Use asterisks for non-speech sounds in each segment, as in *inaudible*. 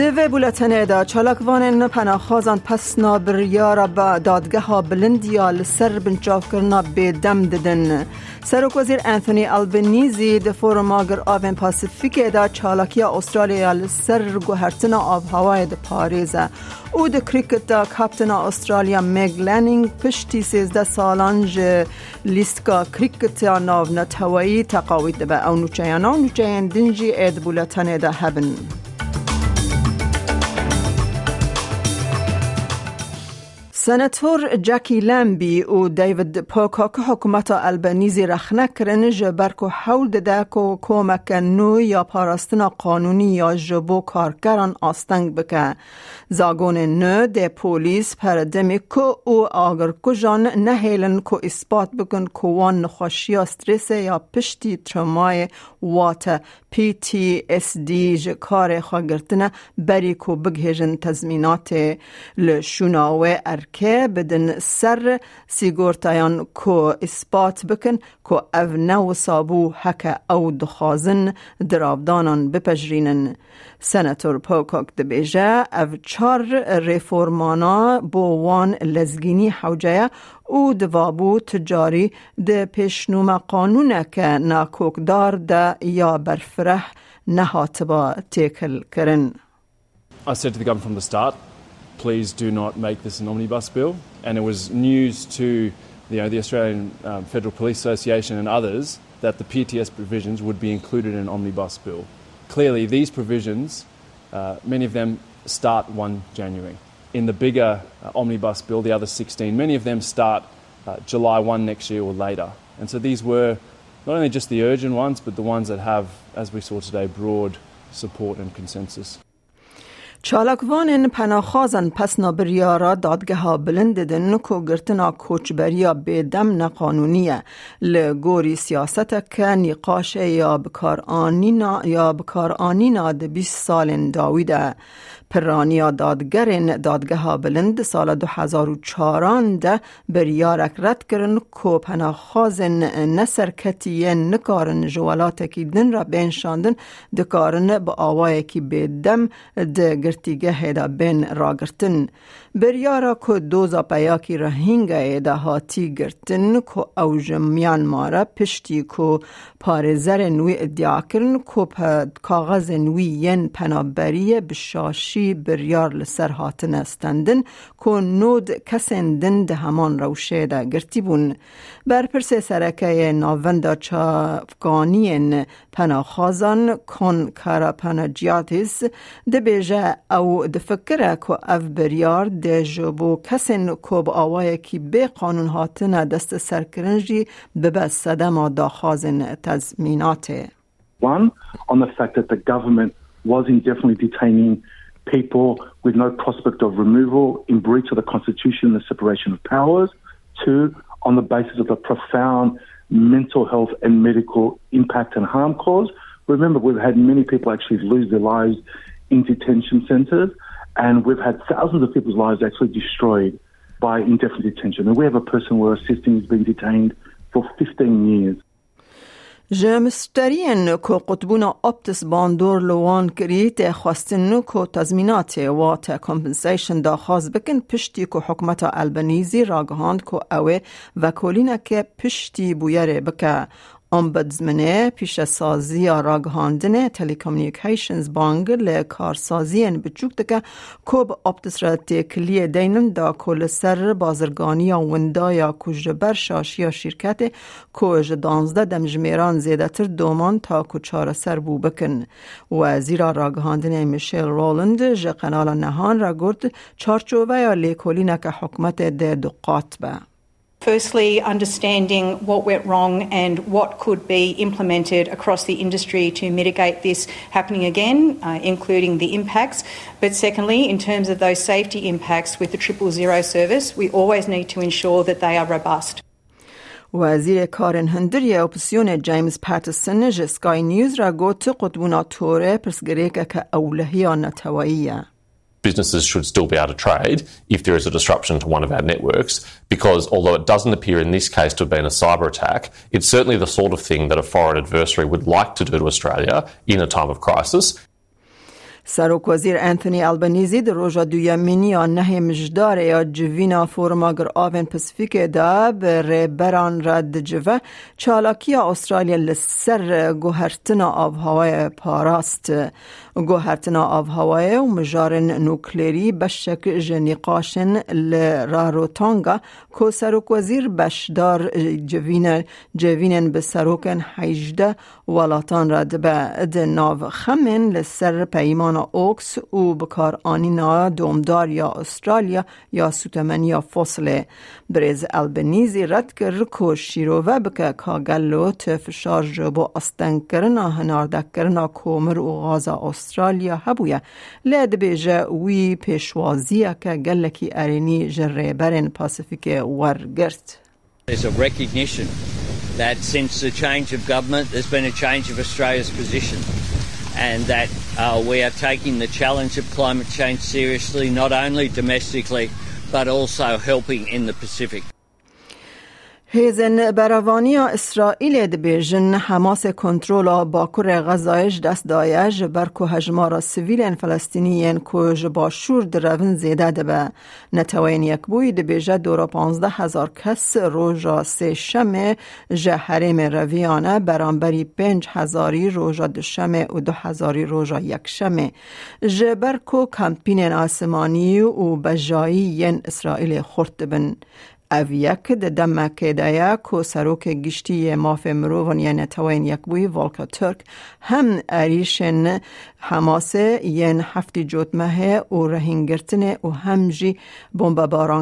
دوی بولتنه دا چالکوان پناخازان پس نابریارا با دادگه ها بلندیا لسر بنچاف کرنا به دم ددن. سرک وزیر انتونی البنیزی د فورم آگر آوین پاسیفیک دا چالاکی استرالیا لسر گوهرتنا آب هوای د پاریزه. او د کریکت دا کپتن استرالیا میگ لنینگ پشتی سیزده سالانج لیستکا کریکت ناو نتوایی تقاوید به. او نوچیانا نوچیان دنجی اید بولتنه دا هبن. سناتور جاکی لمبی و دیوید پوکاک حکومت البنیزی رخنه کرن جبر که حول ده که کمک نو یا پاراستنا قانونی یا جبو کارگران آستنگ بکه. زاگون نو ده پولیس پر دمی که او آگر کجان نهیلن که اثبات بکن که وان نخوشی استرس یا پشتی ترمای وات پی تی اس دی کار خواگرتنه بری که بگهجن تزمینات لشوناوه ارکه بدن سر سیگورتایان که اثبات بکن که او نو سابو حک او دخازن درابدانان بپجرینن سناتور پوکاک دبیجه او چار ریفورمانا وان لزگینی حوجه او دوابو تجاری ده پیشنوم قانونه که ناکوکدار ده یا برفره نهات با تیکل کرن. I said to the government from the start, please do not make this an omnibus bill. And it was news to you know, the Australian um, Federal Police Association and others that the PTS provisions would be included in an omnibus bill. Clearly, these provisions, uh, many of them start 1 January. In the bigger uh, omnibus bill, the other 16, many of them start uh, July 1 next year or later. And so these were not only just the urgent ones, but the ones that have, as we saw today, broad support and consensus. چالکوان پناخازن پس نابریارا دادگه بلند دن کو گرتنا کوچبریا به دم نقانونیه. لگوری سیاست که نقاش یا بکار آنینا یا بکار آنینا ده 20 سال داویده. پرانیا دادگرین دادگه ها بلند سال 2004 ده بریارک رد کرن کو پناخازن نسرکتی نکارن جوالات کی دن را بینشاندن دکارن با آوای کی به دم ده گرتیگه هدا بین راگرتن بریارا کو دوزا پیاکی رهینگه ایدا هاتی گرتن کو اوج میانمارا پشتی کو پارزر نوی ادعا کرن کو کاغذ نوی ین پنابریه بشاشی بریار لسر هاتن استندن کو نود کسندن ده همان روشه ده گرتی بون. بر پرس سرکه ناوندا چافگانین پناخازان کن کارا پناجیاتیس ده بیجه او ده فکره که او بریار ده جبو کسین که با آوای کی به قانون هاتن دست سرکرنجی به صدم داخازن تزمیناته One, on the fact that the government was indefinitely detaining people with no prospect of removal in breach of the Constitution and the separation of powers. Two, on the basis of the profound mental health and medical impact and harm caused. Remember, we've had many people actually lose their lives in detention centres, and we've had thousands of people's lives actually destroyed by indefinite detention. And we have a person we're assisting who's been detained for 15 years. جمسترین کو قطبون اپتس باندور لوان کریت خواستن کو تزمینات و تا کمپنسیشن دا خواست بکن پشتی کو حکمت البنیزی راگهاند کو اوه وکولینه که پشتی بویره بکه امبدزمنه پیش سازی راگهاندن تلیکومنیکیشنز بانگ لکارسازی بچوک دکه کوب اپتس را تکلی دینن دا کل سر بازرگانی یا وندا یا کجبر شاشی یا شرکت کج دانزده دمجمیران زیده تر دومان تا کچار سر بو بکن. وزیر راگهاندن میشل رولند جه قنال نهان را گرد چارچوبه یا لیکولینه که حکمت ده دقات به. Firstly, understanding what went wrong and what could be implemented across the industry to mitigate this happening again, uh, including the impacts. But secondly, in terms of those safety impacts with the triple zero service, we always need to ensure that they are robust. وزیر کارن هندری اپسیون جیمز پاتسون جسکای نیوز را گوت قطبونا توره پرسگریک که اولهی نتوائیه businesses should still be able to trade if there is a disruption to one of our networks, because although it doesn't appear in this case to have been a cyber attack, it's certainly the sort of thing that a foreign adversary would like to do to Australia in a time of crisis. سروک وزیر انتونی البنیزی در روژا دویمینی یا نه مجدار یا جوینا فورماگر آون پسفیک دا به بران رد جوه. چالاکی استرالیا لسر گوهرتنا آب هوای پاراست. گوهرتنا آب هوای و مجارن نوکلیری بشک جنیقاشن لراروتانگا کو سروک وزیر بشدار جوین جوینن به سروکن حیجده ولاتان رد به ناو خمن لسر پیمان اوکس او بکار آنینا دومدار یا استرالیا یا سوتمن یا فصل برز البنیزی رد کر کو شیرو و بکه کاگلو تفشار جبو استن کرنا هنارده کرنا کومر و غازا استرالیا هبویا لید بیجه وی پیشوازیه که گلکی ارینی جره برن پاسفیک ورگرت. There's a recognition that since the change of government, there's been a change of Australia's position. And that uh, we are taking the challenge of climate change seriously, not only domestically, but also helping in the Pacific. هیزن بروانی اسرائیل دبیجن حماس کنترول باکور غزایش دست دایج بر کو هجمار سویل فلسطینیین کو باشور درون زیده دبه نتوین یک بوی دبیجه دورا پانزده هزار کس روژا سه شمه جه حرم رویانه برانبری پنج هزاری روژا دشمه و دو هزاری روژا یک شمه جبر کو کمپین آسمانی و بجایی ین اسرائیل خورد بن. او یک د دمک دایا کو سروک گشتی ماف مروون یعنی توین یک بوی والکا ترک هم اریشن حماس ین هفتی جوت مه و رهینگرتن و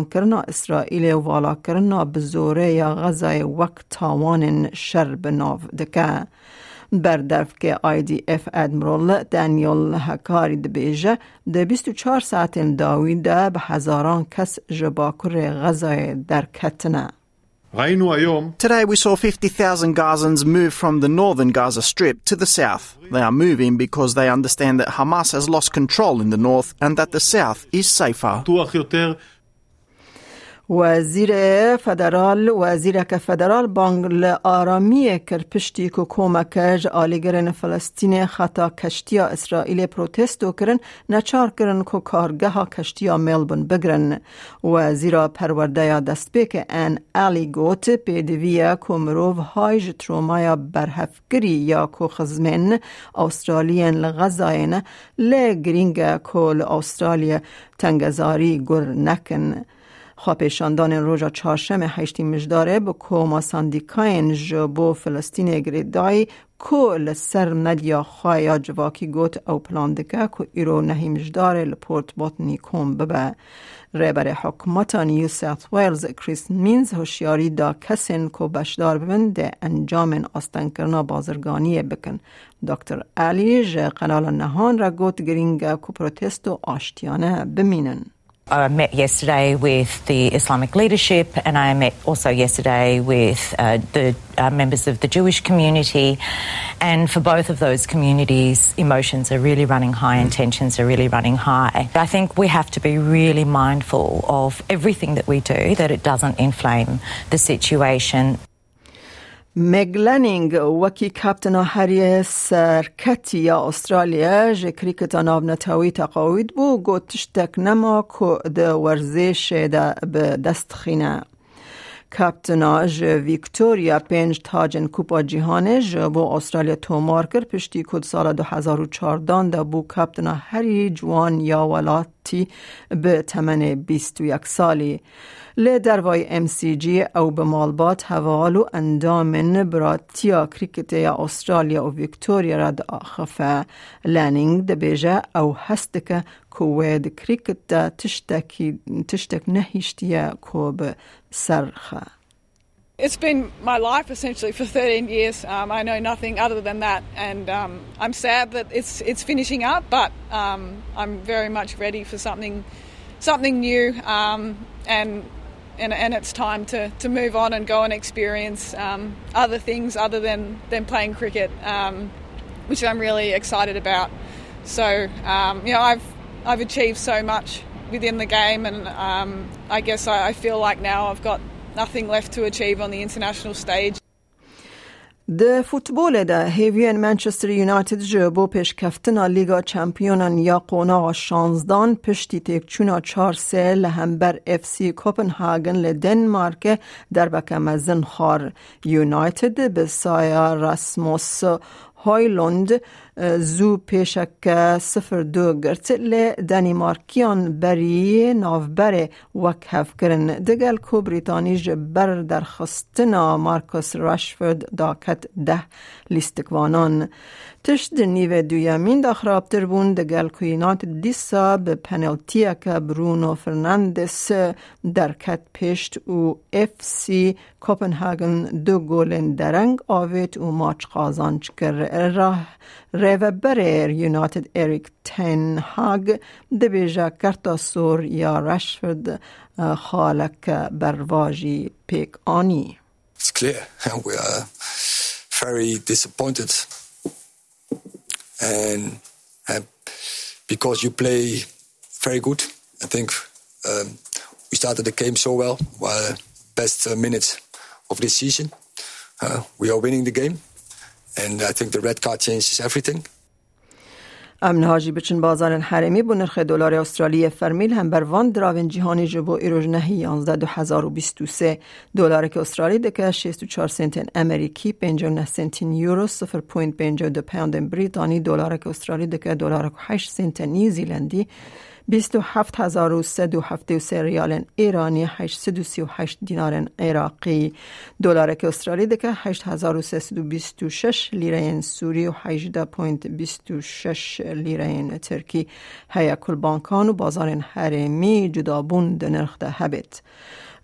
کرنا اسرائیل و والا کرنا بزوره یا غزای وقت تاوان شر بناو دکه بردف که آی دی اف ادمرال دانیل هکاری دبیجه ده 24 ساعت داوی ده به هزاران کس جباکر غزای در کتنه. Today we saw 50,000 Gazans move from the northern Gaza Strip to the south. They are moving because they understand that Hamas has lost control in the north and that the south is safer. وزیر فدرال وزیر که فدرال بانگ آرامی کر پشتی که کمکج آلیگرن فلسطین خطا کشتیا اسرائیل پروتستو کرن نچار کرن که کارگه ها کشتیا ملبون بگرن. وزیر پرورده دست که ان علی گوت پیدویا که مروف هایج ترومایا برهفگری یا که خزمن استرالین لغزاین لگرینگ کل استرالیا تنگزاری گر نکن خواپیشاندان روژا چهارشم هشتی مجداره به کوما ساندیکاین جبو فلسطین گریدای کو سر ندیا خوایا جواکی گوت او پلاندکه که ایرو نهی مجداره لپورت بوتنی کوم ببه. رهبر حکومت نیو ساوت ویلز کریس مینز هوشیاری دا کسین کو بشدار ببن ده انجام آستن کرنا بازرگانی بکن. دکتر علی قنال نهان را گوت گرینگ کو پروتست و آشتیانه بمینن. I met yesterday with the Islamic leadership, and I met also yesterday with uh, the uh, members of the Jewish community. And for both of those communities, emotions are really running high and tensions are really running high. I think we have to be really mindful of everything that we do, that it doesn't inflame the situation. مگلنینگ وکی کپتن هری سرکتی یا استرالیا جه کریکت ناب نتاوی تقاوید بو گو تشتک نما که ده ورزش ده به دست خینه کپتنا جه ویکتوریا پنج تاجن کوپا جیهانه جه بو استرالیا تومار کر پشتی کد سال 2014 ده بو کپتنا هری جوان یا ولاتی به تمن 21 سالی لی دروای ام سی جی او به مالبات حوال و اندام براتیا کریکت یا استرالیا و ویکتوریا را دا آخفه لانینگ دا بیجه او هستکه کوید کریکت دا تشتک نهیشتیا کو به سرخه It's been my life essentially for 13 years. Um, I know nothing other than that, and um, I'm sad that it's it's finishing up. But um, I'm very much ready for something something new, um, and and, and it's time to, to move on and go and experience um, other things other than, than playing cricket, um, which I'm really excited about. So, um, you know, I've, I've achieved so much within the game, and um, I guess I, I feel like now I've got nothing left to achieve on the international stage. د فوتبال ده هیوین منچستر یونایتد جبو پیش کفتنا لیگا چمپیونن یا قونا شانزدان پشتی تیک چونا چار سه لهمبر اف سی کوپنهاگن لدنمارک در بکمزن خار. یونایتد به سایا رسموس هایلند زو پیشک سفر دو گرت ل دنیمارکیان بری نافبر وک هف کرن دگل کو بریتانی جبر در خستنا مارکوس راشفورد داکت ده لیستکوانان تشت نیو دویامین دا خرابتر بون دگل کوینات دیسا به پنالتیا که برونو فرناندس درکت پیشت و اف سی کوپنهاگن دو گولن درنگ آویت و ماچ قازانچ کر راه ریوبر یونایتد اریک تن هاگ دبیجا کرتا سور یا رشفرد خالک برواجی پیک آنی. It's clear. *laughs* We are very disappointed. And uh, because you play very good. I think um, we started the game so well, while best uh, minutes of this season. Uh, we are winning the game, and I think the red card changes everything. امن هاجی بچن بازار حرمی بو نرخ دلار استرالی فرمیل هم بر وان دراون جهانی جبو ایروج نهی 11 2023 دلار که استرالی دکه 64 سنت امریکی 59 سنت یورو 0.52 پوند بریتانی دلار که استرالی دکه دلار 8 سنت نیوزیلندی 27373 ریال ایرانی 838 دینار عراقی. دلار که استرالی دکه 8326 لیره سوری و 18.26 لیره ترکی. هیا کل بانکان و بازار حرمی جدابون دنرخ ده هبت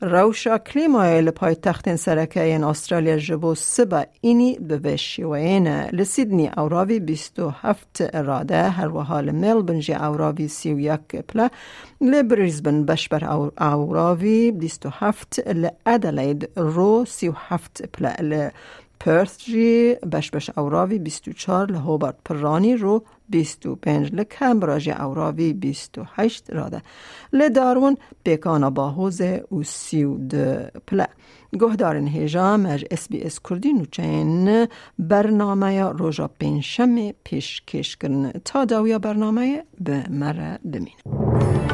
روشا کلیمای لپای تخت سرکه این استرالیا جبو سبا اینی بوشی و این لسیدنی اوراوی بیستو هفت اراده هر و حال ملبن جی اوراوی سی و یک پلا لبریزبن بشبر اوراوی بیستو هفت لأدلید رو سی و هفت پلا پرث جی بش بش اوراوی 24 لهوبارت پرانی رو 25 لکمبرا جی اوراوی 28 راده لدارون بیکانا باهوز و سیو ده پلا گهدارن هیجام از اس بی اس کردی نوچین برنامه روژا پنشم پیش کش کرن تا داویا برنامه به مره دمین